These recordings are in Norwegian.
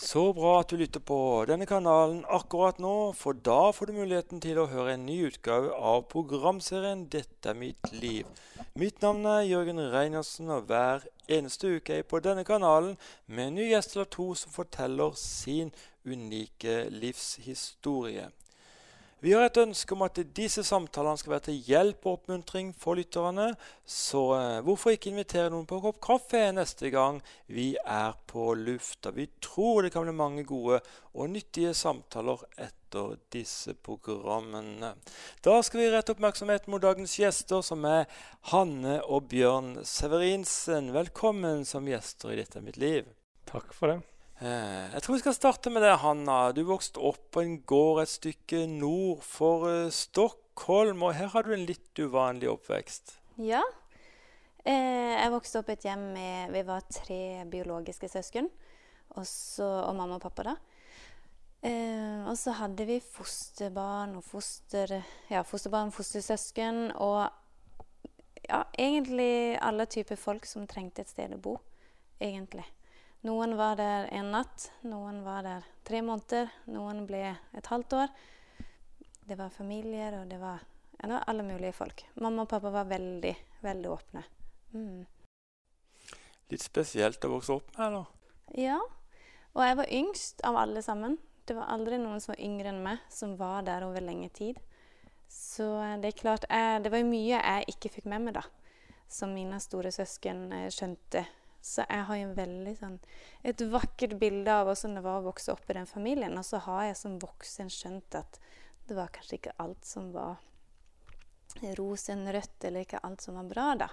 Så bra at du lytter på denne kanalen akkurat nå, for da får du muligheten til å høre en ny utgave av programserien 'Dette er mitt liv'. Mitt navn er Jørgen Reinersen, og hver eneste uke er jeg på denne kanalen med en ny gjest eller to som forteller sin unike livshistorie. Vi har et ønske om at disse samtalene skal være til hjelp og oppmuntring for lytterne. Så eh, hvorfor ikke invitere noen på kopp kaffe neste gang vi er på lufta? Vi tror det kan bli mange gode og nyttige samtaler etter disse programmene. Da skal vi rette oppmerksomheten mot dagens gjester, som er Hanne og Bjørn Severinsen. Velkommen som gjester i Dette er mitt liv. Takk for det. Eh, jeg tror vi skal starte med det, Hanna. Du vokste opp på en gård et stykke nord for uh, Stockholm. Og her har du en litt uvanlig oppvekst. Ja. Eh, jeg vokste opp i et hjem med Vi var tre biologiske søsken. Også, og mamma og pappa, da. Eh, og så hadde vi fosterbarn og foster, ja, fosterbarn, fostersøsken og ja, egentlig alle typer folk som trengte et sted å bo. Egentlig. Noen var der en natt, noen var der tre måneder, noen ble et halvt år. Det var familier, og det var ja, alle mulige folk. Mamma og pappa var veldig, veldig åpne. Mm. Litt spesielt å vokse opp med, eller? Ja. Og jeg var yngst av alle sammen. Det var aldri noen som var yngre enn meg, som var der over lenge tid. Så eh, det er klart jeg, Det var mye jeg ikke fikk med meg, da. Som mine store søsken eh, skjønte så jeg har jo veldig sånn, et vakkert bilde av hvordan det var å vokse opp i den familien. Og så har jeg som voksen skjønt at det var kanskje ikke alt som var rosenrødt, eller ikke alt som var bra, da.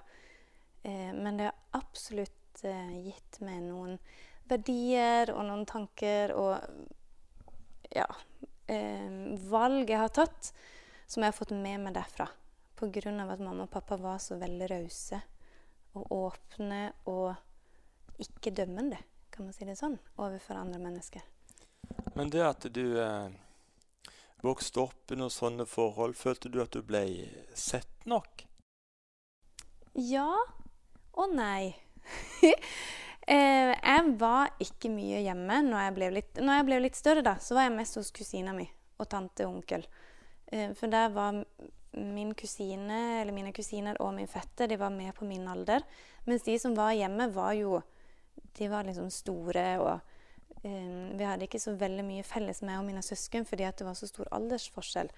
Eh, men det har absolutt eh, gitt meg noen verdier og noen tanker og ja, eh, valg jeg har tatt, som jeg har fått med meg derfra. Pga. at mamma og pappa var så veldig rause og åpne og ikke dømmende, kan man si det sånn, overfor andre mennesker. Men det at du eh, vokste opp under sånne forhold, følte du at du ble sett nok? Ja og nei. eh, jeg var ikke mye hjemme når jeg ble litt, når jeg ble litt større. da, Så var jeg mest hos kusina mi og tante og onkel. Eh, for der var min kusine, eller mine kusiner og min fetter de var med på min alder. Mens de som var hjemme, var jo de var liksom store, og um, vi hadde ikke så veldig mye felles med og mine søsken fordi det var så stor aldersforskjell.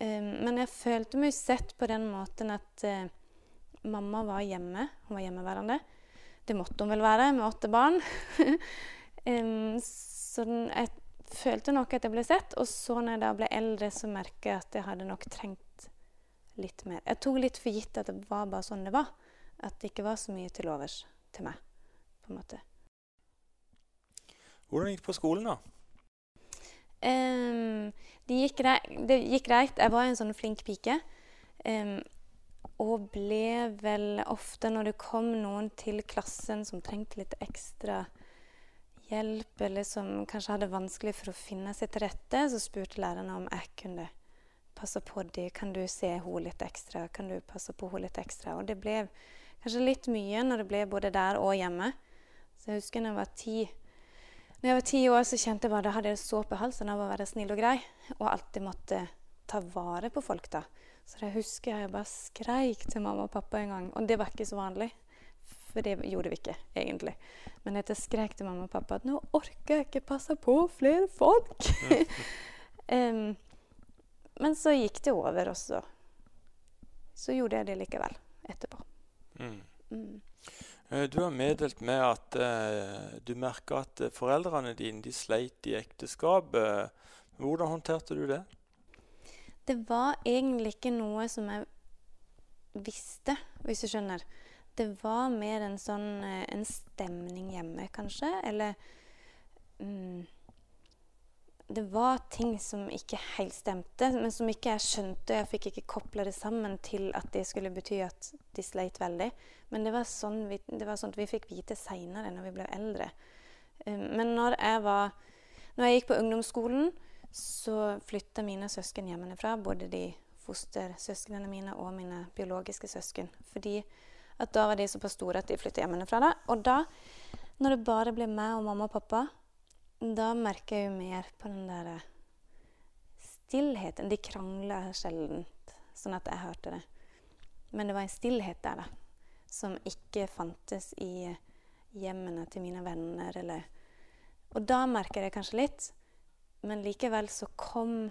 Um, men jeg følte meg sett på den måten at uh, mamma var hjemme. Hun var hjemmeværende. Det måtte hun vel være med åtte barn. um, så den, jeg følte nok at jeg ble sett. Og så når jeg da ble eldre, så merket jeg at jeg hadde nok trengt litt mer. Jeg tok litt for gitt at det var bare sånn det var. At det ikke var så mye til overs til meg på en måte. Hvordan gikk det på skolen, da? Um, det, gikk det, gikk greit, Jeg var en sånn flink pike. Um, og ble vel ofte, når det kom noen til klassen som trengte litt ekstra hjelp, eller som kanskje hadde vanskelig for å finne seg til rette, så spurte lærerne om jeg kunne passe på dem. Kan du se henne litt ekstra? Kan du passe på henne litt ekstra? Og det ble kanskje litt mye når det ble både der og hjemme. Så jeg husker når jeg var ti Når jeg var ti år, så kjente jeg bare da hadde jeg så på halsen av å være snill og grei. Og alltid måtte ta vare på folk, da. Så jeg husker jeg bare skreik til mamma og pappa en gang. Og det var ikke så vanlig. For det gjorde vi ikke, egentlig. Men jeg skrek til mamma og pappa at nå orker jeg ikke passe på flere folk. um, men så gikk det over, og så, så gjorde jeg det likevel etterpå. Mm. Mm. Eh, du har meddelt med at uh, du merka at eh, foreldrene dine de sleit i ekteskapet. Hvordan håndterte du det? Det var egentlig ikke noe som jeg visste, hvis du skjønner. Det var mer en sånn en stemning hjemme, kanskje. Eller mm, det var ting som ikke helt stemte, men som ikke jeg skjønte. Jeg fikk ikke kobla det sammen til at det skulle bety at de sleit veldig. Men det var sånn vi, var sånt vi fikk vite seinere, når vi ble eldre. Um, men når jeg, var, når jeg gikk på ungdomsskolen, så flytta mine søsken hjemmefra. Både de fostersøsknene mine og mine biologiske søsken. Fordi da var de såpass store at de flytta hjemmefra. Da. Og da, når det bare ble meg og mamma og pappa da merker jeg jo mer på den der stillheten. De krangla sjelden, sånn at jeg hørte det. Men det var en stillhet der, da, som ikke fantes i hjemmene til mine venner. Eller. Og da merker jeg kanskje litt. Men likevel så kom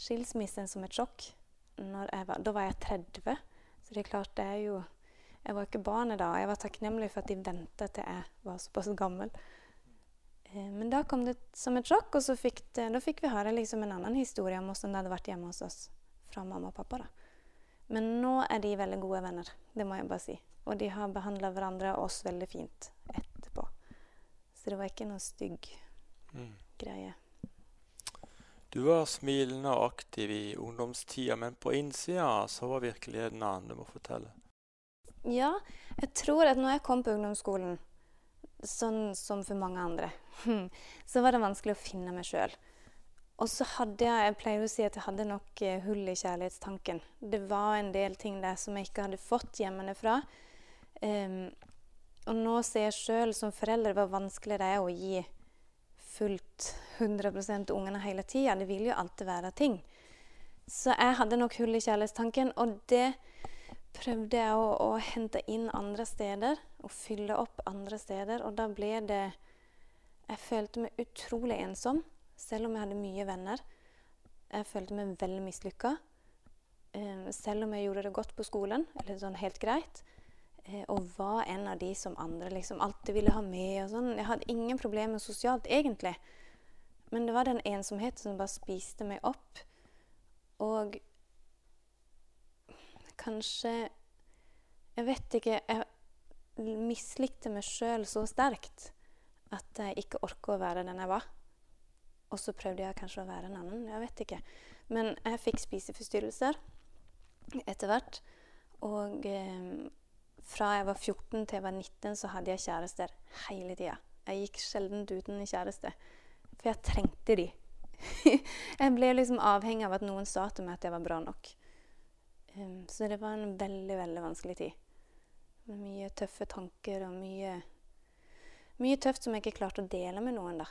skilsmissen som et sjokk. Var, da var jeg 30, så det er klart det er jo Jeg var ikke barnet da, jeg var takknemlig for at de venta til jeg var såpass gammel. Eh, men da kom det som et sjokk, og så fikk, det, da fikk vi høre liksom en annen historie om hvordan det hadde vært hjemme hos oss fra mamma og pappa. da. Men nå er de veldig gode venner, det må jeg bare si. Og de har behandla hverandre og oss veldig fint etterpå. Så det var ikke noe stygg mm. greie. Du var smilende og aktiv i ungdomstida, men på innsida så var virkeligheten annen. Du må fortelle. Ja, jeg tror at når jeg kom på ungdomsskolen, sånn som for mange andre, så var det vanskelig å finne meg sjøl. Og så hadde jeg jeg pleier å si at jeg hadde nok eh, hull i kjærlighetstanken. Det var en del ting der som jeg ikke hadde fått hjemmefra. Um, og nå ser jeg sjøl som forelder hvor vanskelig det er å gi fullt 100 ungene hele tida. Det vil jo alltid være ting. Så jeg hadde nok hull i kjærlighetstanken, og det prøvde jeg å, å, hente inn andre steder. Og fylle opp andre steder. Og da ble det Jeg følte meg utrolig ensom, selv om jeg hadde mye venner. Jeg følte meg veldig mislykka. Eh, selv om jeg gjorde det godt på skolen, eller sånn helt greit. Eh, og var en av de som andre liksom alltid ville ha med. og sånn. Jeg hadde ingen problemer sosialt, egentlig. Men det var den ensomheten som bare spiste meg opp. Og kanskje Jeg vet ikke Jeg mislikte meg sjøl så sterkt at jeg ikke orka å være den jeg var. Og så prøvde jeg kanskje å være en annen. Jeg vet ikke. Men jeg fikk spiseforstyrrelser etter hvert. Og eh, fra jeg var 14 til jeg var 19, så hadde jeg kjærester hele tida. Jeg gikk sjelden uten en kjæreste, for jeg trengte de. jeg ble liksom avhengig av at noen sa til meg at jeg var bra nok. Um, så det var en veldig, veldig vanskelig tid. Med mye tøffe tanker og mye, mye tøft som jeg ikke klarte å dele med noen, da.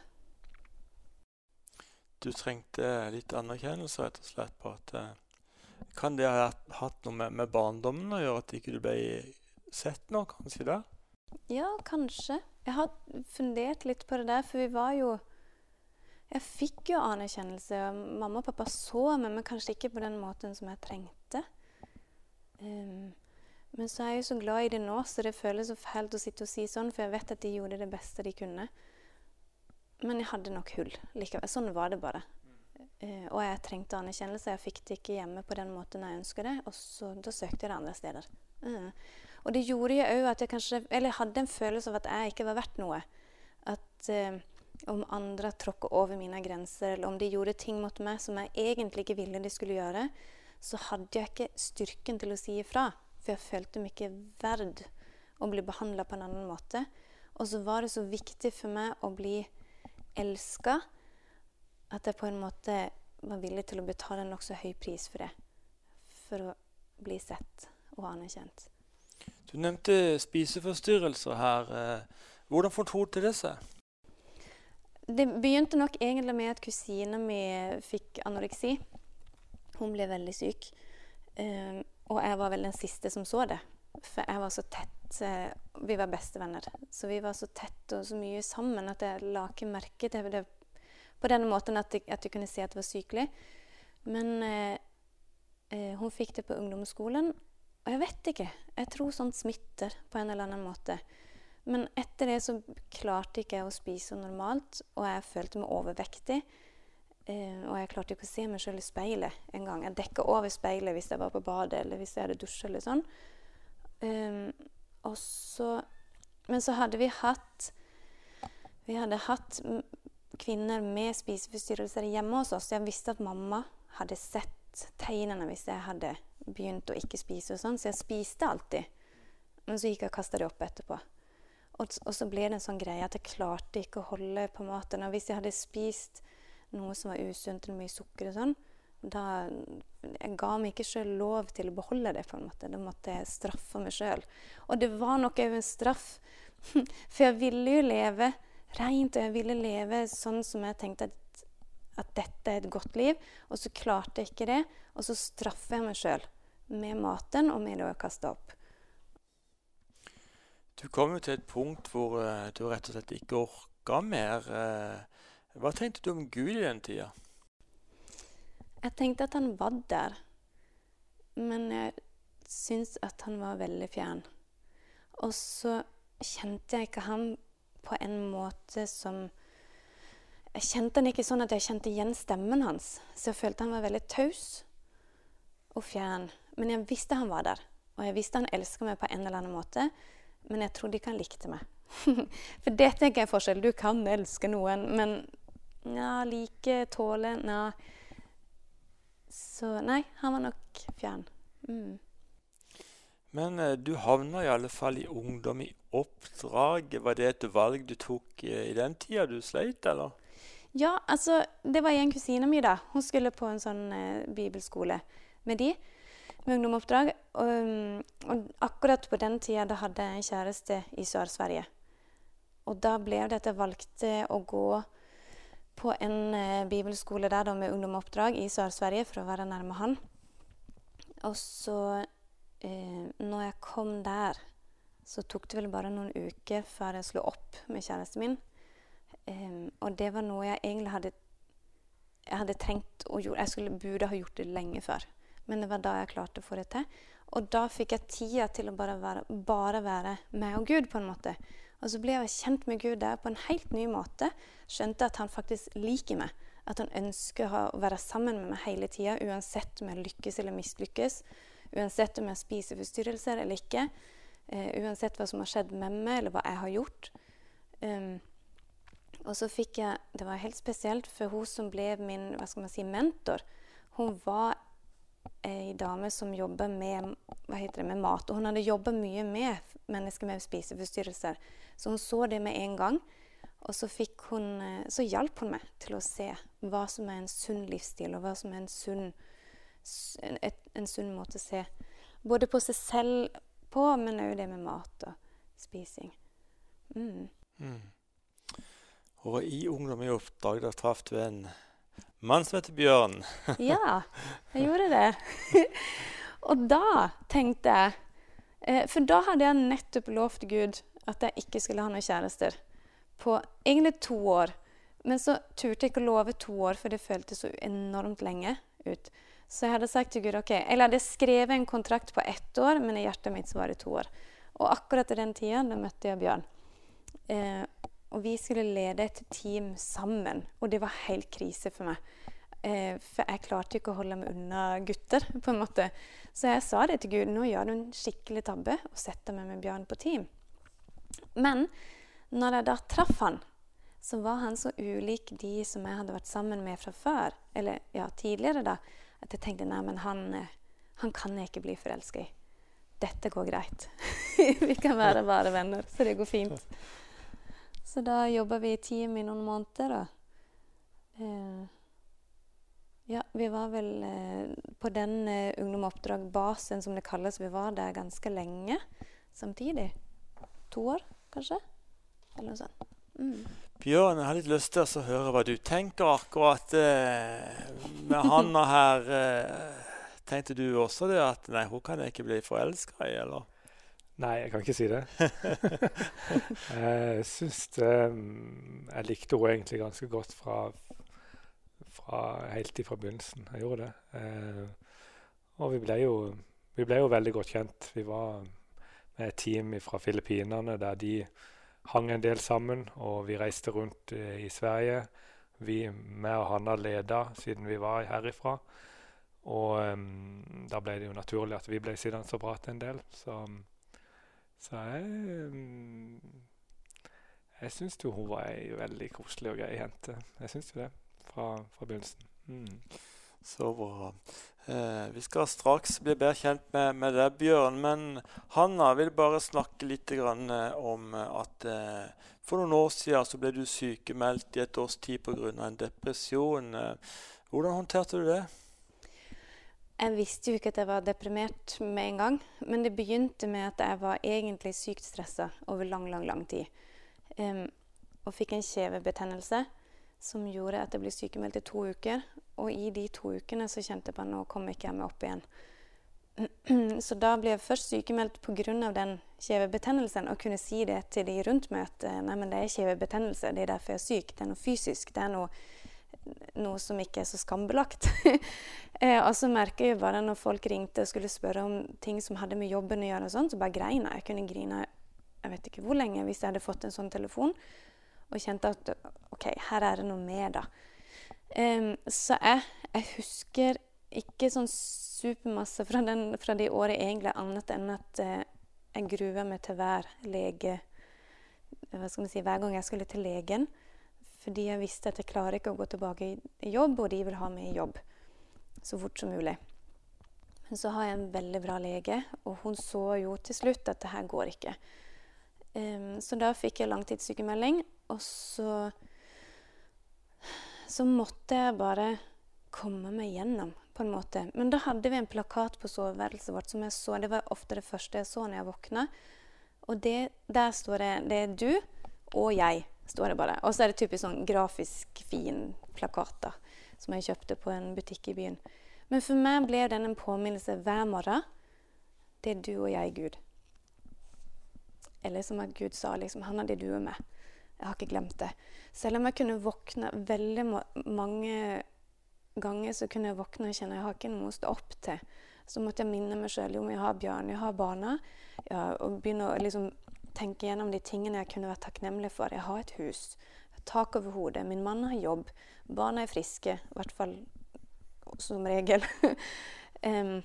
Du trengte litt anerkjennelse, rett og slett, på at eh, Kan det ha hatt noe med, med barndommen å gjøre, at ikke du ble sett noe, kanskje? da? Ja, kanskje. Jeg har fundert litt på det der, for vi var jo Jeg fikk jo anerkjennelse. Mamma og pappa så meg, men kanskje ikke på den måten som jeg trengte. Um, men så er jeg jo så glad i det nå, så det føles så fælt å sitte og si sånn, for jeg vet at de gjorde det beste de kunne. Men jeg hadde nok hull likevel. Sånn var det bare. Uh, og jeg trengte anerkjennelse. Jeg fikk det ikke hjemme på den måten jeg ønska det, og så, da søkte jeg det andre steder. Uh. Og det gjorde jo òg at jeg kanskje Eller jeg hadde en følelse av at jeg ikke var verdt noe. At uh, om andre tråkka over mine grenser, eller om de gjorde ting mot meg som jeg egentlig ikke ville de skulle gjøre, så hadde jeg ikke styrken til å si ifra. For jeg følte meg ikke verd å bli behandla på en annen måte. Og så var det så viktig for meg å bli elska at jeg på en måte var villig til å betale en nokså høy pris for det. For å bli sett og anerkjent. Du nevnte spiseforstyrrelser her. Eh, hvordan fortolte det seg? Det begynte nok egentlig med at kusina mi fikk anoreksi. Hun ble veldig syk. Um, og jeg var vel den siste som så det. For jeg var så tett. Uh, vi var bestevenner. Så vi var så tett og så mye sammen at jeg la ikke merke til det på denne måten at jeg, at jeg kunne se at det var sykelig. Men uh, uh, hun fikk det på ungdomsskolen, og jeg vet ikke. Jeg tror sånt smitter på en eller annen måte. Men etter det så klarte ikke jeg å spise normalt, og jeg følte meg overvektig. Eh, og jeg klarte ikke å se meg sjøl i speilet en gang. Jeg dekka over speilet hvis jeg var på badet eller hvis jeg hadde dusja eller sånn. Um, så Men så hadde vi hatt Vi hadde hatt kvinner med spiseforstyrrelser hjemme hos oss. Jeg visste at mamma hadde sett tegnene hvis jeg hadde begynt å ikke spise og sånn, så jeg spiste alltid. Men så gikk jeg og kasta det opp etterpå. Og, og, så ble det en sånn greie at jeg klarte ikke å holde på maten. Og hvis jeg hadde spist noe som var usunt, mye sukker og sånn, da Jeg ga meg ikke sjøl lov til å beholde det, på en måte. Da måtte jeg straffe meg sjøl. Og det var nok òg en straff. For jeg ville jo leve rent, og jeg ville leve sånn som jeg tenkte at, at dette er et godt liv. Og så klarte jeg ikke det, og så straffer jeg meg sjøl med maten og med det å kaste opp. Du kom jo til et punkt hvor uh, du rett og slett ikke orka mer. Uh, hva tenkte du om Gud i den tida? Jeg tenkte at han var der, men jeg syntes at han var veldig fjern. Og så kjente jeg ikke han på en måte som Jeg kjente han ikke sånn at jeg kjente igjen stemmen hans. Så jeg følte han var veldig taus og fjern. Men jeg visste han var der. Og jeg visste han elska meg på en eller annen måte. Men jeg trodde ikke han likte meg. For det tenker jeg er forskjell. Du kan elske noen, men ja, like, tåle Nja. Så nei, han var nok fjern. Mm. Men eh, du havna i alle fall i ungdom i oppdrag. Var det et valg du tok eh, i den tida du sleit, eller? Ja, altså Det var en kusine mi, da. Hun skulle på en sånn eh, bibelskole med de. Med ungdomoppdrag. Og, mm, og akkurat på den tida da hadde jeg en kjæreste i Sør-Sverige. Og da ble det at jeg valgte å gå på en eh, bibelskole der da med ungdomoppdrag i Sør-Sverige for å være nærme han. Og så eh, når jeg kom der, så tok det vel bare noen uker før jeg slo opp med kjæresten min. Eh, og det var noe jeg egentlig hadde jeg hadde trengt å gjøre. Jeg skulle, burde ha gjort det lenge før. Men det var da jeg klarte å få det til. Og da fikk jeg tida til å bare være, bare være meg og Gud, på en måte. Og så ble jeg kjent med Gud der på en helt ny måte. Skjønte at han faktisk liker meg. At han ønsker å være sammen med meg hele tida, uansett om jeg lykkes eller mislykkes. Uansett om jeg har spiseforstyrrelser eller ikke. Uh, uansett hva som har skjedd med meg, eller hva jeg har gjort. Um, og så fikk jeg Det var helt spesielt, for hun som ble min hva skal man si, mentor, hun var ei dame som jobber med, med mat. Og hun hadde jobba mye med mennesker med spiseforstyrrelser. Så hun så det med en gang. Og så, hun, eh, så hjalp hun meg til å se hva som er en sunn livsstil, og hva som er en sunn et, en sunn måte å se både på seg selv på, men òg det med mat og spising. Mm. Mm. Og i Ungdom i oppdrag da traff du en mann som heter Bjørn. ja, jeg gjorde det. og da tenkte jeg eh, For da hadde jeg nettopp lovt Gud at jeg ikke skulle ha noen kjærester. På egentlig to år. Men så turte jeg ikke å love to år, for det føltes så enormt lenge ut. Så jeg hadde sagt til Gud ok, Eller hadde skrevet en kontrakt på ett år, men i hjertet mitt var det to år. Og akkurat i den tida da møtte jeg Bjørn. Eh, og vi skulle lede et team sammen. Og det var helt krise for meg. Eh, for jeg klarte ikke å holde meg unna gutter. på en måte. Så jeg sa det til Gud. Nå gjør du en skikkelig tabbe og setter meg med Bjørn på team. Men når jeg da traff han, så var han så ulik de som jeg hadde vært sammen med fra før. Eller ja, tidligere, da at jeg tenkte nei, men han, eh, han kan jeg ikke bli forelska i. Dette går greit. vi kan være bare venner, så det går fint. Så da jobba vi i team i noen måneder, da. Eh, ja, vi var vel eh, på den eh, ungdomoppdrag-basen som det kalles. Vi var der ganske lenge samtidig. To år, kanskje? Eller noe sånt. Mm. Bjørn, jeg har litt lyst til å høre hva du tenker akkurat eh, med Hanna her. Eh, tenkte du også det at nei, hun kan jeg ikke bli forelska i, eller? Nei, jeg kan ikke si det. jeg syns det Jeg likte henne egentlig ganske godt fra, fra helt ifra begynnelsen. Jeg gjorde det. Eh, og vi ble, jo, vi ble jo veldig godt kjent. Vi var med et team fra Filippinene der de hang en del sammen, og vi reiste rundt eh, i Sverige. Vi, meg og Hanna leda siden vi var herifra. Og um, da ble det jo naturlig at vi ble sittende og prate en del. Så, så jeg um, Jeg syns jo hun var ei veldig koselig og grei jente. Jeg syns jo det fra, fra begynnelsen. Mm. Så bra. Eh, vi skal straks bli bedre kjent med, med deg, Bjørn. Men Hanna vil bare snakke litt eh, om at eh, for noen år siden ble du sykemeldt i et års tid pga. en depresjon. Eh, hvordan håndterte du det? Jeg visste jo ikke at jeg var deprimert med en gang. Men det begynte med at jeg var egentlig sykt stressa over lang, lang, lang tid. Um, og fikk en kjevebetennelse som gjorde at jeg ble sykemeldt i to uker. Og i de to ukene så kjente jeg på at nå kommer ikke jeg meg opp igjen. Så da ble jeg først sykemeldt pga. den kjevebetennelsen og kunne si det til de rundt meg at nei, men det er kjevebetennelse, det er derfor jeg er syk. Det er noe fysisk. Det er noe, noe som ikke er så skambelagt. eh, og så merker jeg bare når folk ringte og skulle spørre om ting som hadde med jobben å gjøre, og sånt, så bare greina jeg. kunne grine jeg vet ikke hvor lenge hvis jeg hadde fått en sånn telefon og kjente at OK, her er det noe mer, da. Um, så jeg, jeg, husker ikke sånn supermasse fra, den, fra de året egentlig, annet enn at uh, jeg grua meg til hver lege hva skal man si, Hver gang jeg skulle til legen. Fordi jeg visste at jeg klarer ikke å gå tilbake i jobb, og de vil ha meg i jobb så fort som mulig. Men så har jeg en veldig bra lege, og hun så jo til slutt at det her går ikke. Um, så da fikk jeg langtidssykemelding, og så Så måtte jeg bare komme meg gjennom, på en måte. Men da hadde vi en plakat på soveværelset vårt som jeg så. Det var ofte det første jeg så når jeg våkna. Og det, der står det Det er du og jeg, står det bare. Og så er det typisk sånn grafisk fin plakat da, som jeg kjøpte på en butikk i byen. Men for meg ble den en påminnelse hver morgen. Det er du og jeg, Gud. Eller som at Gud sa liksom, han er det du er med. Jeg har ikke glemt det. Selv om jeg kunne våkne veldig mange ganger, så kunne jeg våkne og kjenne jeg har ikke noe å stå opp til. Så måtte jeg minne meg sjøl om jeg har Bjørn, jeg har barna. Ja, og begynne å liksom, tenke gjennom de tingene jeg kunne vært takknemlig for. Jeg har et hus, tak over hodet, min mann har jobb, barna er friske. I hvert fall som regel. um,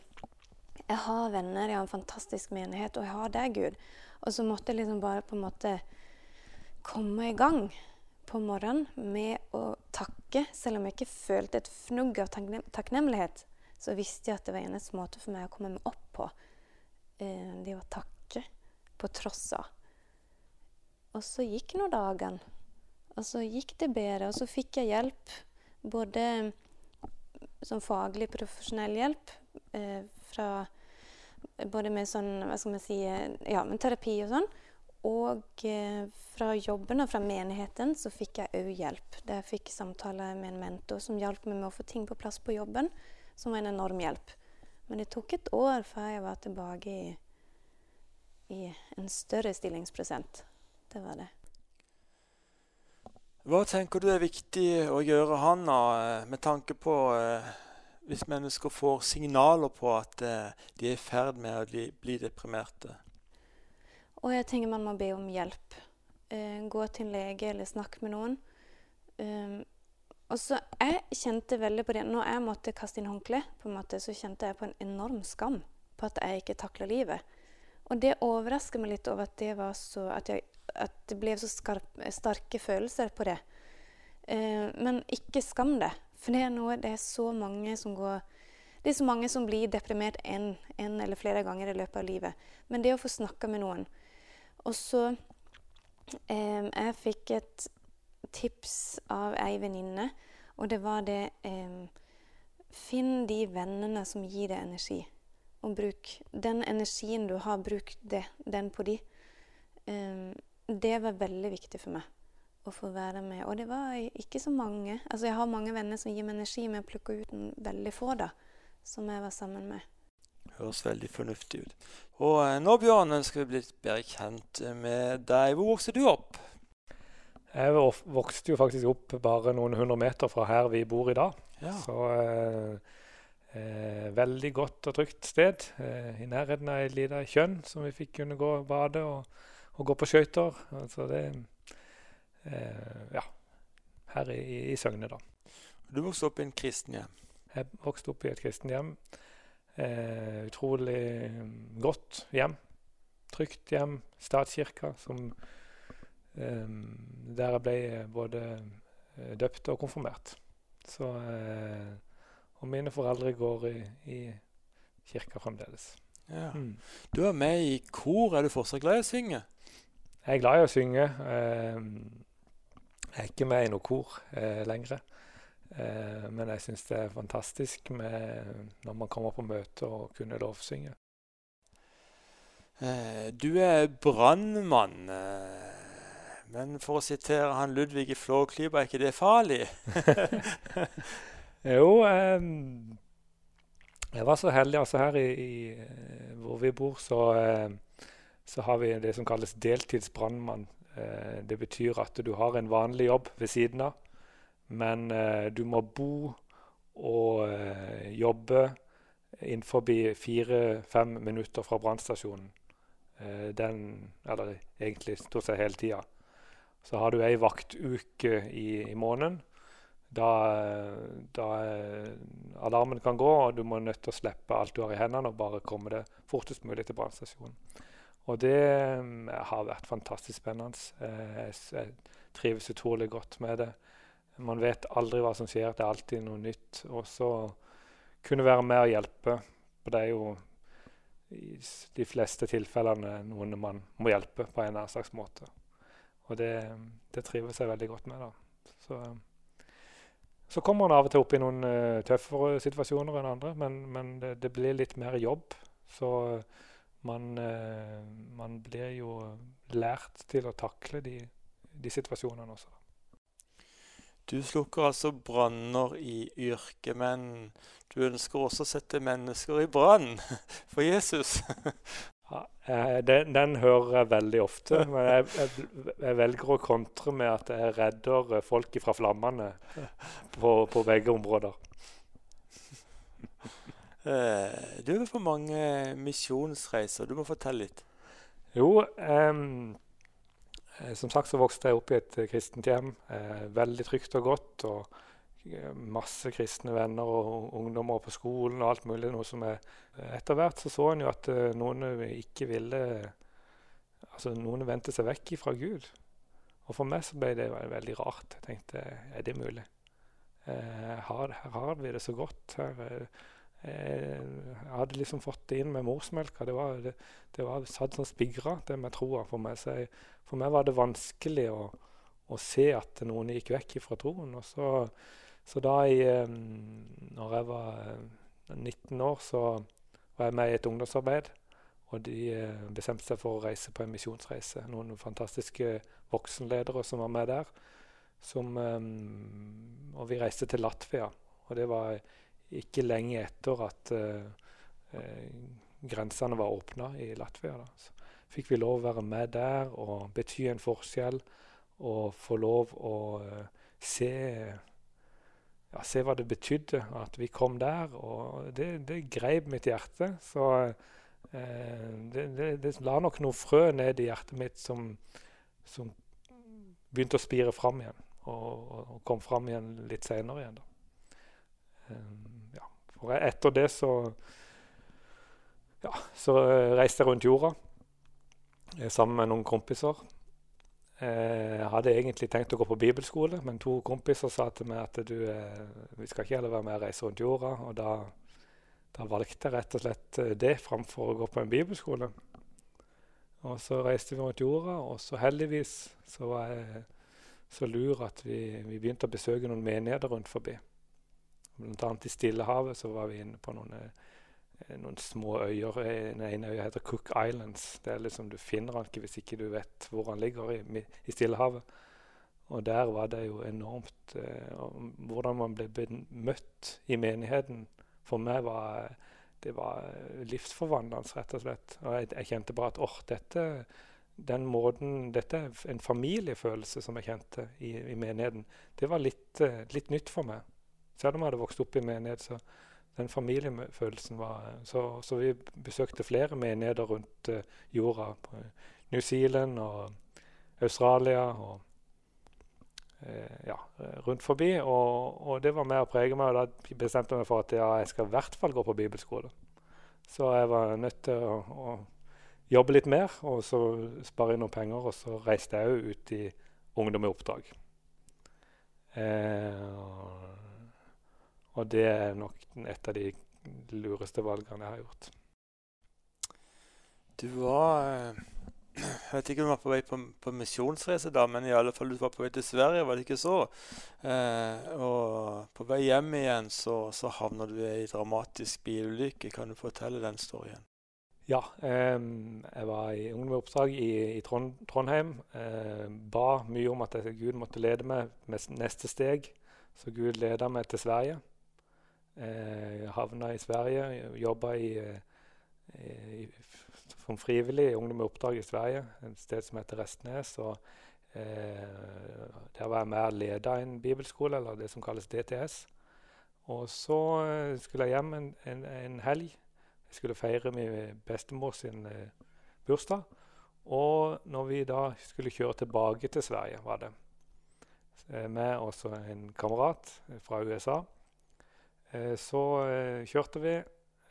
jeg har venner, jeg har en fantastisk menighet, og jeg har deg, Gud. Og så måtte jeg liksom bare på en måte komme i gang på morgenen med å takke. Selv om jeg ikke følte et fnugg av takknemlighet, så visste jeg at det var eneste måte for meg å komme meg opp på. Eh, det å takke på tross av. Og så gikk nå dagene. Og så gikk det bedre. Og så fikk jeg hjelp. Både som faglig, profesjonell hjelp eh, fra Både med sånn, hva skal man si, eh, ja, med terapi og sånn. Og eh, fra jobben og fra menigheten så fikk jeg òg hjelp. Der jeg fikk samtale med en mentor som hjalp meg med å få ting på plass på jobben. Som var en enorm hjelp. Men det tok et år før jeg var tilbake i, i en større stillingsprosent. Det var det. Hva tenker du er viktig å gjøre, Hanna, eh, med tanke på eh, hvis mennesker får signaler på at eh, de er i ferd med å bli, bli deprimerte? Og jeg tenker man må be om hjelp. Uh, gå til en lege eller snakke med noen. Um, og så Jeg kjente veldig på det Når jeg måtte kaste inn håndkle, på en måte, så kjente jeg på en enorm skam på at jeg ikke takla livet. Og det overrasker meg litt over at det, så, at jeg, at det ble så skarp, sterke følelser på det. Eh, men ikke skam det. For det er noe Det er så mange som går det er så mange som blir deprimert en eller flere ganger i løpet av livet. Men det å få snakka med noen og så eh, Jeg fikk et tips av ei venninne, og det var det eh, Finn de vennene som gir deg energi. Og bruk den energien du har, bruk det, den på de. Um, det var veldig viktig for meg å få være med. Og det var ikke så mange. Altså, jeg har mange venner som gir meg energi, men jeg plukker ut en veldig få da, som jeg var sammen med. Høres veldig fornuftig ut. Og eh, nå, Bjørn, ønsker vi bli litt bedre kjent med deg. Hvor vokste du opp? Jeg vokste jo faktisk opp bare noen hundre meter fra her vi bor i dag. Ja. Så eh, eh, veldig godt og trygt sted. Eh, I nærheten av ei lita kjønn som vi fikk kunne gå og bade og, og gå på skøyter. Altså det eh, Ja. Her i, i Søgne, da. Du vokste opp i en kristen hjem? Jeg vokste opp i et kristen hjem. Eh, utrolig godt hjem. Trygt hjem. Statskirka, som eh, Der jeg ble både eh, døpt og konfirmert. Så eh, Og mine foreldre går i, i kirka fremdeles. Ja. Mm. Du er med i kor. Er du fortsatt glad i å synge? Jeg er glad i å synge. Eh, jeg er ikke med i noe kor eh, lenger. Eh, men jeg syns det er fantastisk med, når man kommer på møte og kunne lovsynge. Eh, du er brannmann. Eh, men for å sitere han Ludvig i Flåklypa, er ikke det farlig? jo, eh, jeg var så heldig. altså Her i, i hvor vi bor, så, eh, så, har vi det som kalles deltidsbrannmann. Eh, det betyr at du har en vanlig jobb ved siden av, men eh, du må bo og eh, jobbe innenfor fire-fem minutter fra brannstasjonen. Eh, den, eller egentlig stort sett hele tida. Så har du ei vaktuke i, i måneden. Da, da alarmen kan gå, og du må nødt til å slippe alt du har i hendene og bare komme det fortest mulig til brannstasjonen. Og det um, har vært fantastisk spennende. Eh, jeg, jeg, trives utrolig godt med det. Man vet aldri hva som skjer. Det er alltid noe nytt. Og så kunne være med og hjelpe. For det er jo i de fleste tilfellene noen man må hjelpe på en eller annen slags måte. Og det, det trives jeg veldig godt med. da. Så, så kommer man av og til opp i noen uh, tøffere situasjoner enn andre, men, men det, det, blir litt mer jobb. Så man, uh, man, blir jo lært til å takle de, de situasjonene også. Du slukker altså branner i yrket, men du ønsker også å sette mennesker i brann for Jesus. eh, den, den, hører jeg veldig ofte, men jeg, jeg, jeg, velger å kontre med at jeg redder folk fra flammene på, på begge områder. Eh, du er på mange misjonsreiser. Du må fortelle litt. Jo, Eh, som sagt så vokste jeg opp i et kristent hjem. Eh, veldig trygt og godt. og Masse kristne venner og ungdommer på skolen og alt mulig. noe som er... Etter hvert så så en jo at noen ikke ville altså Noen vendte seg vekk fra Gud. Og for meg så ble det veldig rart. Jeg tenkte er det mulig? Eh, her, her, har vi det så godt. Her, jeg hadde liksom fått det inn med morsmelka. Det var, det, det var satt sånn spigra, det med troa for meg. For meg var det vanskelig å, å, se at noen gikk vekk fra troen. Og så, så da jeg, når jeg var 19 eh, år, så var jeg med i et ungdomsarbeid. Og de eh, bestemte seg for å reise på en misjonsreise. Noen fantastiske voksenledere som var med der. Som, og vi reiste til Latvia. Og det var ikke lenge etter at grensene var åpna i Latvia. Da. Så fikk vi lov å være med der og bety en forskjell og få lov å se, ja, se hva det betydde at vi kom der. Og det, det greip mitt hjerte. Så eh, det, det, det, la nok noe frø ned i hjertet mitt som, som begynte å spire fram igjen. Og, og, kom fram igjen litt seinere igjen. Um, ja. For etter det så ja, så reiste jeg rundt jorda eh, sammen med noen kompiser. Eh, jeg hadde egentlig tenkt å gå på bibelskole, men to kompiser sa til meg at du, eh, vi skal ikke heller være med og reise rundt jorda. Og da, da, valgte jeg rett og slett det framfor å gå på en bibelskole. Og så reiste vi rundt jorda, og så heldigvis så var jeg så lur at vi, vi begynte å besøke noen menigheter rundt forbi. Blant annet i Stillehavet så var vi inne på noen, eh, noen små øyer. Den ene øya heter Cook Islands. Det er liksom, Du finner den ikke hvis ikke du vet hvor den ligger i, i Stillehavet. Og der var det jo enormt eh, Hvordan man ble møtt i menigheten, for meg var det var livsforvandlende, rett og slett. Og jeg, jeg kjente bare at åh, dette, den måten, dette er en familiefølelse som jeg kjente i, i menigheten. Det var litt, eh, litt nytt for meg. Selv om jeg hadde vokst opp i menighet, så den familiefølelsen var Så, så vi besøkte flere menigheter rundt uh, jorda. På New Zealand og Australia og uh, ja, rundt forbi. Og, og, det var med å prege meg. Og da bestemte jeg meg for at ja, jeg skal i hvert fall gå på bibelskole. Så jeg var nødt til å, å jobbe litt mer og så spare inn noen penger. Og så reiste jeg òg ut i Ungdom i oppdrag. Eh, og det er nok et av de lureste valgene jeg har gjort. Du var eh, Jeg vet ikke om du var på vei på, på misjonsreise da, men i alle fall du var på vei til Sverige, var det ikke så? Eh, og på vei hjem igjen så, så havner du i ei dramatisk bilulykke. Kan du fortelle den storyen? Ja. Eh, jeg var i ungdomsoppdrag i, i Trond, Trondheim. Eh, ba mye om at Gud måtte lede meg med neste steg. Så Gud leda meg til Sverige. Eh, havna i Sverige, jobba i, i, som frivillig i Ungdom i oppdrag i Sverige, et sted som heter Restnes. og eh, Der var jeg med og leda en bibelskole, eller det som kalles DTS. Og så eh, skulle jeg hjem en, en, en helg jeg skulle feire min bestemor sin eh, bursdag. Og når vi da skulle kjøre tilbake til Sverige, var det eh, med også en kamerat fra USA, eh, så eh, kjørte vi.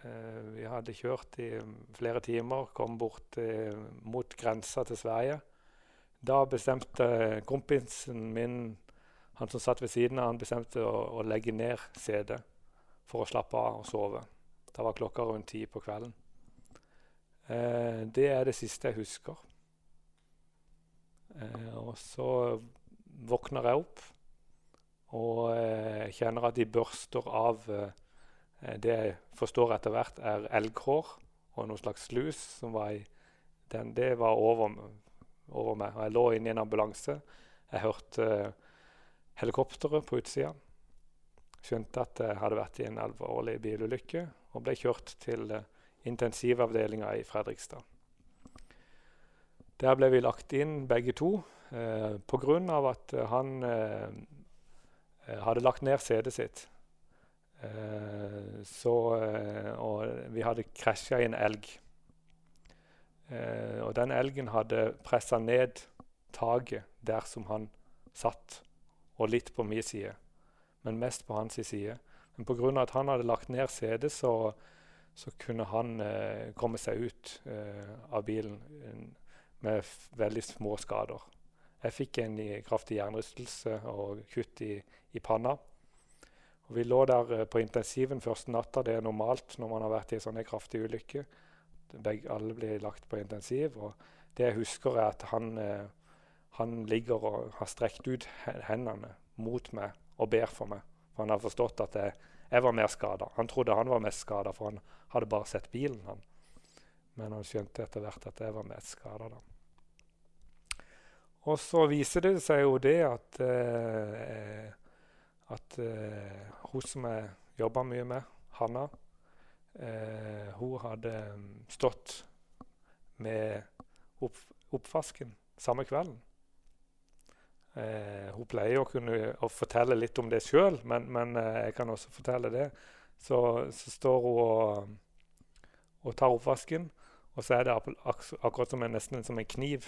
Eh, vi hadde kjørt i flere timer, kom bort eh, mot grensa til Sverige. Da bestemte kompisen min, han som satt ved siden av, han bestemte å, å legge ned setet for å slappe av og sove. Da var klokka rundt ti på kvelden. Eh, det er det siste jeg husker. Eh, og så våkner jeg opp og eh, kjenner at de børster av eh, det jeg forstår etter hvert er elghår og noe slags lus som var i den. Det var over, over meg. Og jeg lå inne i en ambulanse. Jeg hørte eh, helikopteret på utsida. Skjønte at jeg hadde vært i en alvorlig bilulykke og ble kjørt til uh, intensivavdelinga i Fredrikstad. Der ble vi lagt inn begge to eh, pga. at han eh, hadde lagt ned CD-et sitt. Eh, så, eh, og vi hadde krasja i en elg. Eh, og den elgen hadde pressa ned taket der som han satt, og litt på min side, men mest på hans side. Men pga. at han hadde lagt ned setet, så, så kunne han eh, komme seg ut eh, av bilen eh, med veldig små skader. Jeg fikk en kraftig jernrystelse og kutt i, i panna. Og vi lå der eh, på intensiven første natta. Det er normalt når man har vært i en sånn kraftig ulykke. Begge, alle blir lagt på intensiv. og Det jeg husker, er at han, eh, han ligger og har strekt ut hendene mot meg og ber for meg. For han har forstått at jeg, jeg var mer skada. Han trodde han var mest skada, for han hadde bare sett bilen. han. Men han skjønte etter hvert at jeg var mest skada. Og så viser det seg jo det at, eh, at eh, hun som jeg jobba mye med, Hanna, eh, hun hadde stått med opp, oppvasken samme kvelden. Eh, hun pleier å kunne å fortelle litt om det sjøl, men, men eh, jeg kan også fortelle det. Så, så står hun og, og, tar oppvasken, og så er det ak akkurat som en, nesten som en kniv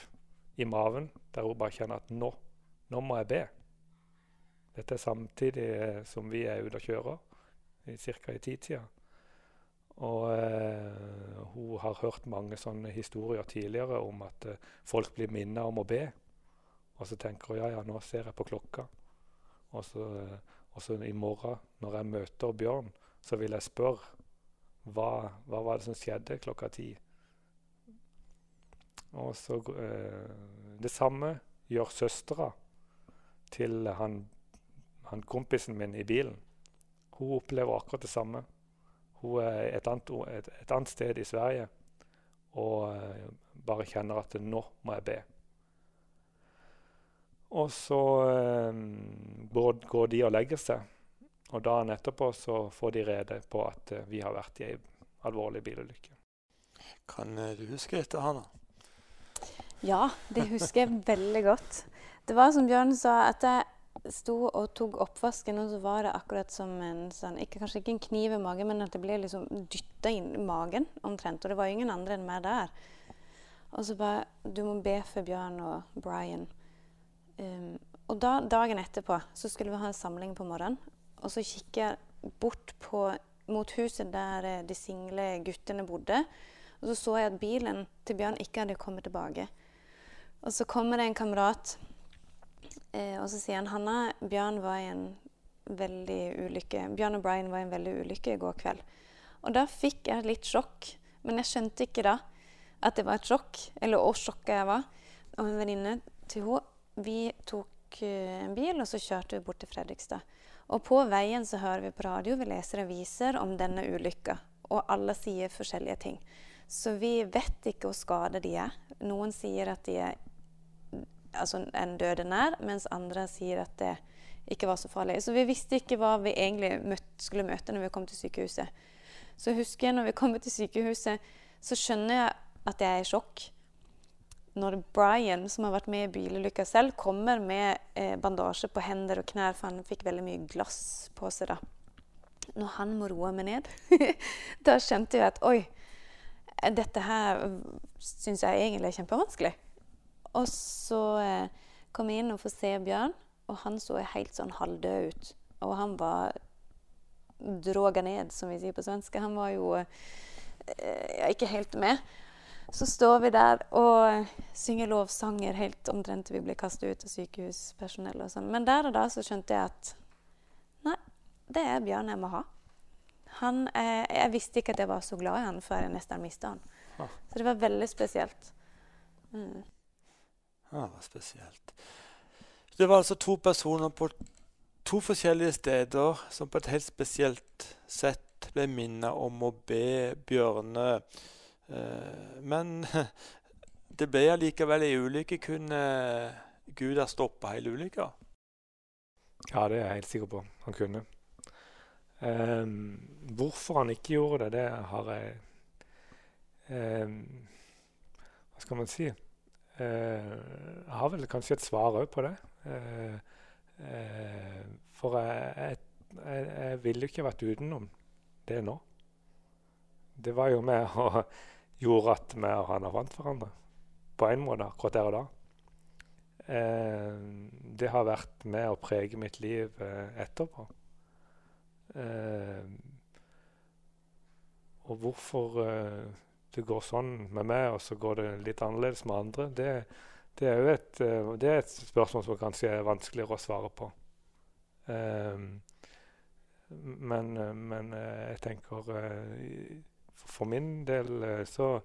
i maven, der hun bare kjenner at nå, nå må jeg be. Dette er samtidig eh, som vi er ute og kjører, ca. i titida. Og eh, hun har hørt mange sånne historier tidligere om at eh, folk blir minnet om å be. Og så tenker hun ja, ja, nå ser jeg på klokka. Og så, og så i morgen, når jeg møter Bjørn, så vil jeg spørre hva, hva var det som skjedde klokka ti. Og så eh, Det samme gjør søstera til han, han, kompisen min i bilen. Hun opplever akkurat det samme. Hun er et annet, et, et annet sted i Sverige og eh, bare kjenner at nå må jeg be. Og så eh, går de og legger seg. Og dagen etterpå så får de rede på at uh, vi har vært i ei alvorlig bilulykke. Kan du huske dette, Hanna? Ja, det husker jeg veldig godt. Det var som Bjørn sa, at jeg sto og tok oppvasken, og så var det akkurat som en sånn ikke, Kanskje ikke en kniv i magen, men at det ble liksom dytta inn i magen omtrent. Og det var ingen andre enn meg der. Og så bare Du må be for Bjørn og Brian. Um, og da, dagen etterpå så skulle vi ha en samling på morgenen. Og så kikker jeg bort på, mot huset der eh, de single guttene bodde. Og så så jeg at bilen til Bjørn ikke hadde kommet tilbake. Og så kommer det en kamerat, eh, og så sier han Hanna, Bjørn var i en veldig ulykke. Bjørn og Brian var i en veldig ulykke i går kveld. Og da fikk jeg litt sjokk. Men jeg skjønte ikke da at det var et sjokk, eller hvor sjokka jeg var. Og en venninne til henne vi tok eh, en bil, og så kjørte vi bort til Fredrikstad. Og på veien så hører vi på radio, vi leser aviser om denne ulykka. Og alle sier forskjellige ting. Så vi vet ikke hvor skada de er. Noen sier at de er altså en døde nær, mens andre sier at det ikke var så farlig. Så vi visste ikke hva vi egentlig møtte, skulle møte når vi kom til sykehuset. Så husker jeg når vi kommer til sykehuset, så skjønner jeg at jeg er i sjokk. Når Brian, som har vært med i bilulykka selv, kommer med eh, bandasje på hender og knær, for han fikk veldig mye glass på seg da. Når han må roe meg ned, da skjønte jeg at oi, dette her syns jeg egentlig er kjempevanskelig. Og så eh, kom jeg inn og får se Bjørn, og han så helt sånn halvdød ut. Og han var droga ned, som vi sier på svensk. Han var jo eh, ikke helt med. Så står vi der og synger lovsanger helt omtrent til vi blir kastet ut av sykehuspersonell og sånn. Men der og da så skjønte jeg at nei, det er Bjørn jeg må ha. Han, eh, jeg visste ikke at jeg var så glad i han før jeg nesten mista han. Ah. Så det var veldig spesielt. Mm. Var spesielt. Det var altså to personer på to forskjellige steder som på et helt spesielt sett ble minnet om å be Bjørne Eh, men det ble allikevel ei ulykke. Kunne Gud ha stoppa hele ulykka? Ja, det er jeg helt sikker på. Han kunne. Um, hvorfor han ikke gjorde det, det har jeg um, Hva skal man si? Jeg har vel kanskje et svar òg på det. Uh, uh, for jeg, jeg, jeg, ville jo ikke vært utenom det nå. Det var jo med å gjorde at vi og han fant hverandre. På en måte, akkurat der og da. Eh, det har vært med å prege mitt liv eh, etterpå. Eh, og hvorfor eh, det går sånn med meg, og så går det litt annerledes med andre, det, det er jo et, eh, det er et, spørsmål som kanskje er vanskeligere å svare på. Um, men, men jeg tenker for min del eh, så,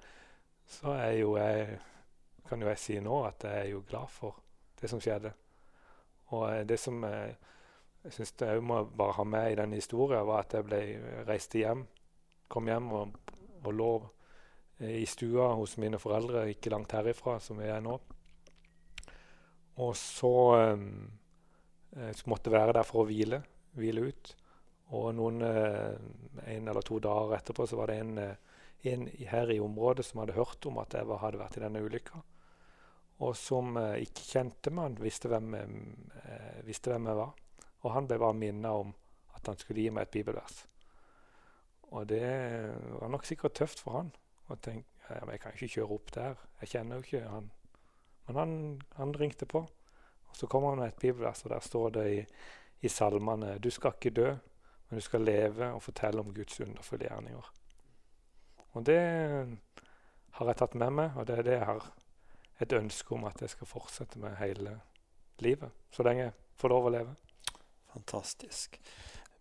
så, er jo jeg Kan jo jeg si nå at jeg er jo glad for det som skjedde. Og eh, det som jeg, jeg syns jeg må bare ha med i den historien, var at jeg ble reiste hjem. Kom hjem og, og lå i stua hos mine foreldre ikke langt herifra, som jeg er nå. Og så, um, så måtte jeg være der for å hvile, hvile ut. Og noen, eh, en eller to dager etterpå så var det en, eh, en her i området som hadde hørt om at jeg hadde vært i denne ulykka. Og som eh, ikke kjente meg, visste hvem, visste hvem jeg var. Og han ble bare minnet om at han skulle gi meg et bibelvers. Og det var nok sikkert tøft for han. Å tenkte ja, Jeg kan ikke kjøre opp der. Jeg kjenner jo ikke han. Men han, han ringte på. Og så kommer han med et bibelvers, og der står det i, i salmene Du skal ikke dø, men du skal leve og fortelle om Guds underfulle gjerninger. Og det har jeg tatt med meg, og det er det jeg har et ønske om at jeg skal fortsette med hele livet. Så lenge jeg får lov å leve. Fantastisk.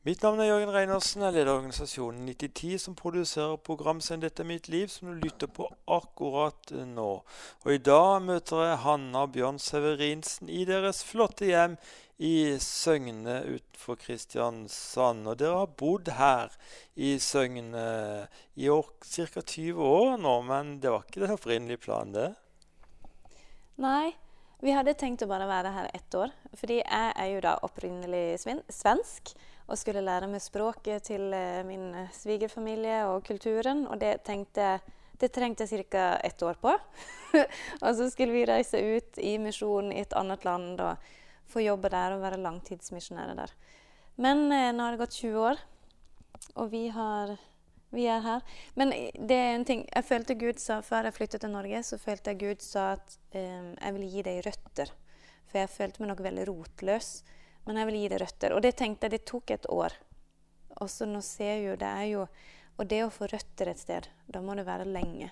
Mitt navn er Jørgen Reinersen. Jeg leder organisasjonen 9010, som produserer programserien 'Dette er mitt liv', som du lytter på akkurat nå. Og I dag møter jeg Hanna Bjørn Severinsen i deres flotte hjem i Søgne utenfor Kristiansand. Og dere har bodd her i Søgne i ca. 20 år nå, men det var ikke den opprinnelige planen, det? Nei, vi hadde tenkt å bare være her ett år. Fordi jeg er jo da opprinnelig svensk og skulle lære meg språket til eh, min svigerfamilie og kulturen. Og det tenkte det trengte jeg ca. ett år på. og så skulle vi reise ut i misjon i et annet land. og få jobbe der og være langtidsmisjonærer der. Men eh, nå har det gått 20 år, og vi, har, vi, er her. Men det er en ting Jeg følte Gud sa før jeg flyttet til Norge, så følte jeg Gud sa at eh, jeg ville gi deg røtter. For jeg følte meg nok veldig rotløs. Men jeg vil gi deg røtter. Og det tenkte jeg, det tok et år. Og så nå ser jeg jo, det er jo Og det å få røtter et sted, da må det være lenge.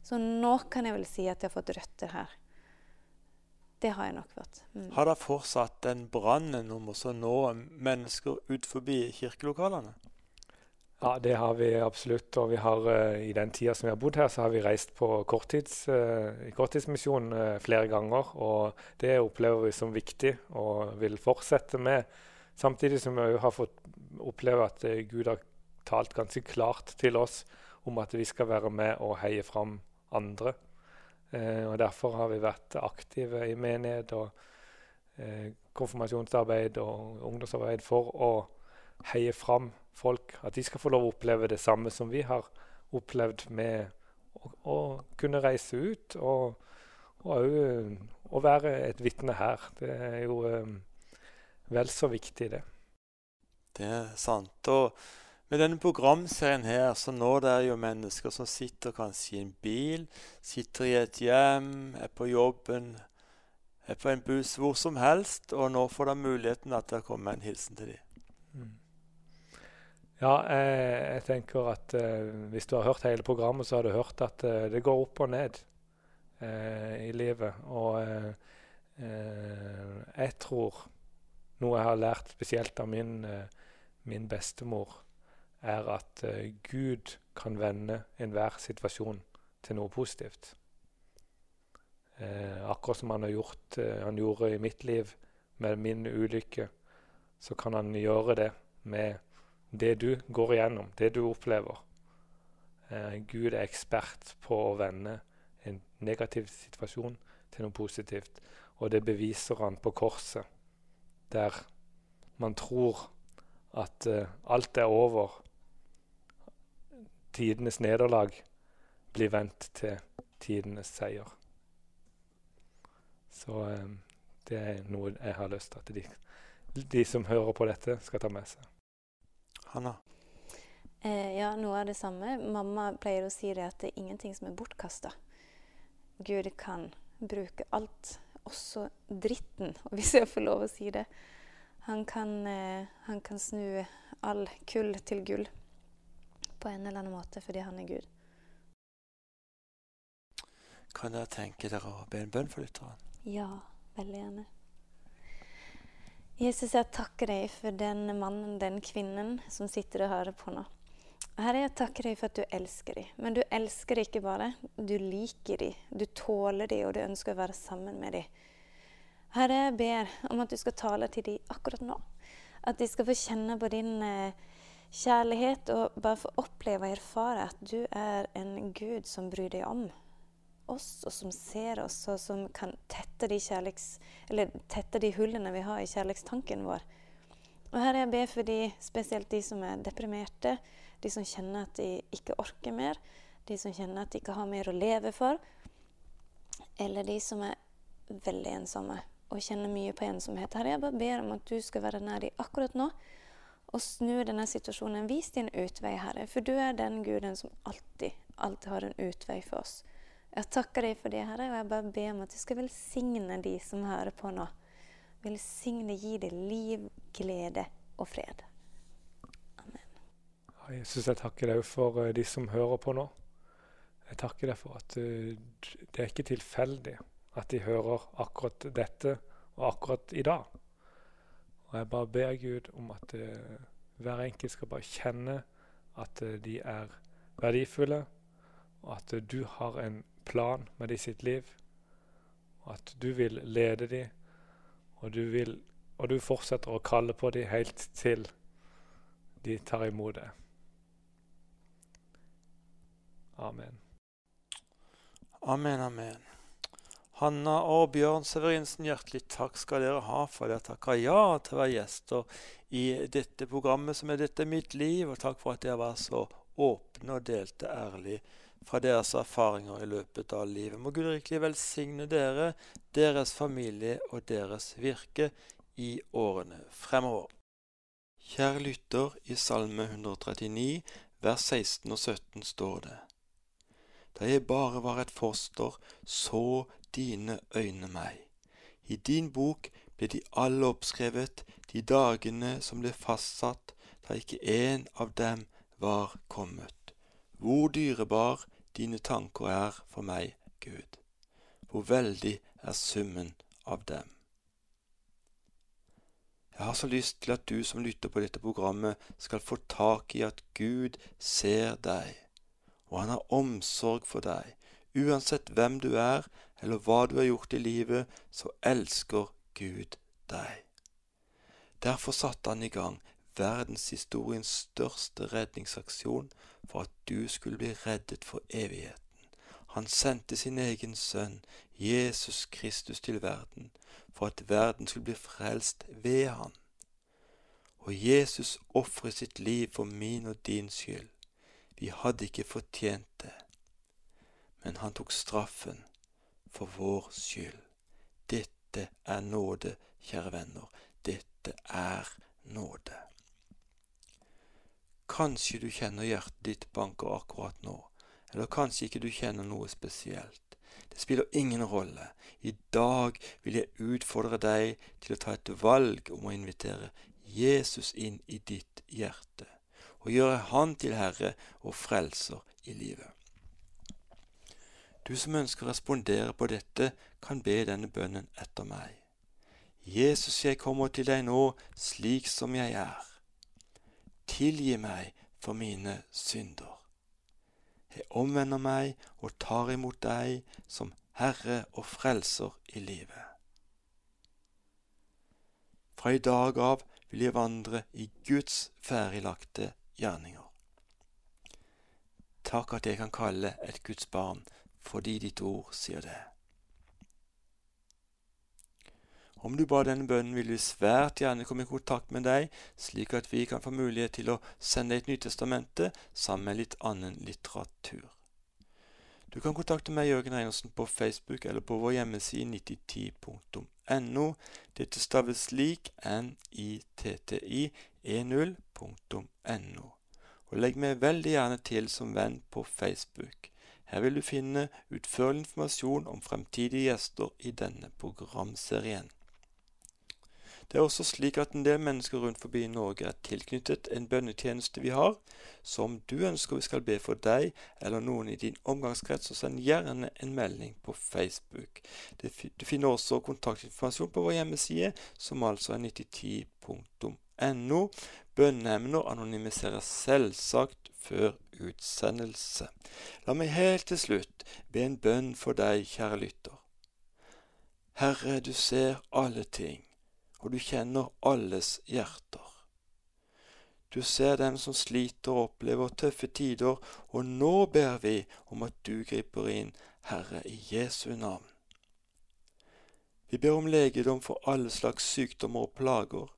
Så nå kan jeg vel si at jeg har fått røtter her. Det har jeg nok fått. Mm. Har dere fortsatt den brannen om å nå mennesker ut forbi kirkelokalene? Ja, det har vi absolutt. Og vi har, uh, i den tida som vi har bodd her, så har vi reist på korttids, uh, korttidsmisjon uh, flere ganger. Og det opplever vi som viktig og vil fortsette med. Samtidig som vi har fått oppleve at Gud har talt ganske klart til oss om at vi skal være med og heie fram andre. Og Derfor har vi vært aktive i menighet og konfirmasjonsarbeid og ungdomsarbeid for å heie fram folk. At de skal få lov å oppleve det samme som vi har opplevd med å, å kunne reise ut og òg å være et vitne her. Det er jo um, vel så viktig, det. Det er sant. Og med denne programserien her så når det jo mennesker som sitter kanskje i en bil, sitter i et hjem, er på jobben, er på en buss, hvor som helst, og nå får de muligheten at det kommer en hilsen til dem. Mm. Ja, jeg, jeg, tenker at uh, hvis du har hørt hele programmet, så har du hørt at uh, det går opp og ned uh, i livet. Og jeg tror noe jeg har lært spesielt av min, min bestemor, er at Gud kan vende enhver situasjon til noe positivt. Eh, akkurat som han har gjort eh, han gjorde i mitt liv med min ulykke, så kan han gjøre det med det du går igjennom, det du opplever. Eh, Gud er ekspert på å vende en negativ situasjon til noe positivt. Og det beviser han på korset, der man tror at eh, alt er over. Tidenes nederlag blir vendt til tidenes seier. Så eh, det er noe jeg har lyst til at de, de, som hører på dette, skal ta med seg. Hanna? Eh, ja, noe av det samme. Mamma pleier å si det at det er ingenting som er bortkasta. Gud kan bruke alt, også dritten, hvis jeg får lov å si det. Han kan, eh, han kan snu all kull til gull på en eller annen måte fordi han er Gud. Kan dere tenke dere å be en bønn for lytteren? Ja, veldig gjerne. Jesus, jeg takker deg for den mannen, den kvinnen som sitter og hører på nå. Herre, jeg takker deg for at du elsker dem. Men du elsker dem ikke bare. Du liker dem, du tåler dem, og du ønsker å være sammen med dem. Herre, jeg ber om at du skal tale til dem akkurat nå. At de skal få kjenne på din eh, kjærlighet og bare få oppleve og erfare at du er en Gud som bryr deg om oss, og som ser oss, og som kan tette de, tette de hullene vi har i kjærlighetstanken vår. Og her jeg ber for de, spesielt de som er deprimerte, de som kjenner at de ikke orker mer, de som kjenner at de ikke har mer å leve for, eller de som er veldig ensomme og kjenner mye på ensomhet. Her jeg bare ber om at du skal være nær dem akkurat nå og snu denne situasjonen. Vis din utvei, Herre, for du er den Guden som alltid, alltid har en utvei for oss. Jeg takker deg for det, Herre, og jeg bare ber om at du skal velsigne de som hører på nå. Velsigne, gi dem liv, glede og fred. Amen. Jesus, jeg takker deg for eh, de som hører på nå. Jeg takker deg for at uh, det er ikke tilfeldig at de hører akkurat dette og akkurat i dag. Og jeg bare ber Gud om at uh, hver enkelt skal bare kjenne at de er verdifulle, og at du har en plan med de sitt liv. At du vil lede dem, og du, vil, og du fortsetter å kalle på dem helt til de tar imot det. Amen. Amen, amen. Hanna og Bjørn Severinsen, hjertelig takk skal dere ha for dere takka ja til å være gjester i dette programmet som er Dette mitt liv, og takk for at dere var så åpne og delte ærlig fra deres erfaringer i løpet av livet. Må Gud rikelig velsigne dere, deres familie og deres virke i årene fremover. Kjære lytter, i Salme 139, vers 16 og 17 står det:" Da jeg bare var et foster, så dine øyne meg. I din bok ble de alle oppskrevet, de dagene som ble fastsatt, da ikke en av dem var kommet. Hvor dyrebar dine tanker er for meg, Gud. Hvor veldig er summen av dem. Jeg har så lyst til at du som lytter på dette programmet, skal få tak i at Gud ser deg, og han har omsorg for deg. Uansett hvem du er, eller hva du har gjort i livet, så elsker Gud deg. Derfor satte han i gang verdenshistoriens største redningsaksjon for at du skulle bli reddet for evigheten. Han sendte sin egen sønn, Jesus Kristus, til verden for at verden skulle bli frelst ved han. Og Jesus ofret sitt liv for min og din skyld. Vi hadde ikke fortjent det, men han tok straffen for vår skyld. Dette er nåde, kjære venner. Dette er nåde. Kanskje du kjenner hjertet ditt banker akkurat nå, eller kanskje ikke du kjenner noe spesielt. Det spiller ingen rolle. I dag vil jeg utfordre deg til å ta et valg om å invitere Jesus inn i ditt hjerte, og gjøre Han til Herre og Frelser i livet. Du som ønsker å respondere på dette, kan be denne bønnen etter meg. Jesus, jeg kommer til deg nå slik som jeg er. Tilgi meg for mine synder. Jeg omvender meg og tar imot deg som Herre og Frelser i livet. Fra i dag av vil jeg vandre i Guds ferdiglagte gjerninger. Takk at jeg kan kalle et Guds barn fordi ditt ord sier det. Om du ba denne bønnen, vil vi svært gjerne komme i kontakt med deg, slik at vi kan få mulighet til å sende deg et Nytestamente sammen med litt annen litteratur. Du kan kontakte meg, Jørgen Reinersen, på Facebook eller på vår hjemmeside 9010.no. Dette staves slik nitti10.no. Og legg meg veldig gjerne til som venn på Facebook. Her vil du finne utførlig informasjon om fremtidige gjester i denne programserien. Det er også slik at en del mennesker rundt forbi i Norge er tilknyttet en bønnetjeneste vi har, som du ønsker vi skal be for deg eller noen i din omgangskrets, så send gjerne en melding på Facebook. Du finner også kontaktinformasjon på vår hjemmeside, som altså er 9010.no. Bønneemner anonymiseres selvsagt før utsendelse. La meg helt til slutt be en bønn for deg, kjære lytter. Herre, du ser alle ting og du kjenner alles hjerter. Du ser dem som sliter og opplever tøffe tider, og nå ber vi om at du griper inn, Herre, i Jesu navn. Vi ber om legedom for alle slags sykdommer og plager.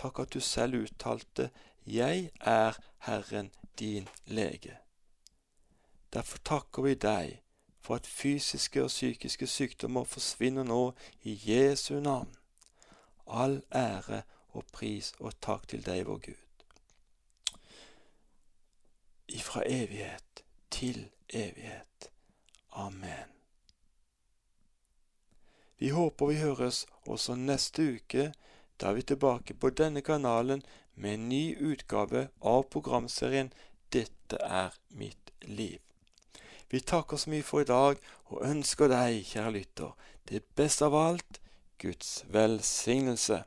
Takk at du selv uttalte Jeg er Herren din lege. Derfor takker vi deg for at fysiske og psykiske sykdommer forsvinner nå i Jesu navn. All ære og pris og takk til deg, vår Gud. Ifra evighet til evighet. Amen. Vi håper vi høres også neste uke. Da er vi tilbake på denne kanalen med en ny utgave av programserien Dette er mitt liv. Vi takker så mye for i dag og ønsker deg, kjære lytter, det beste av alt Guds velsignelse.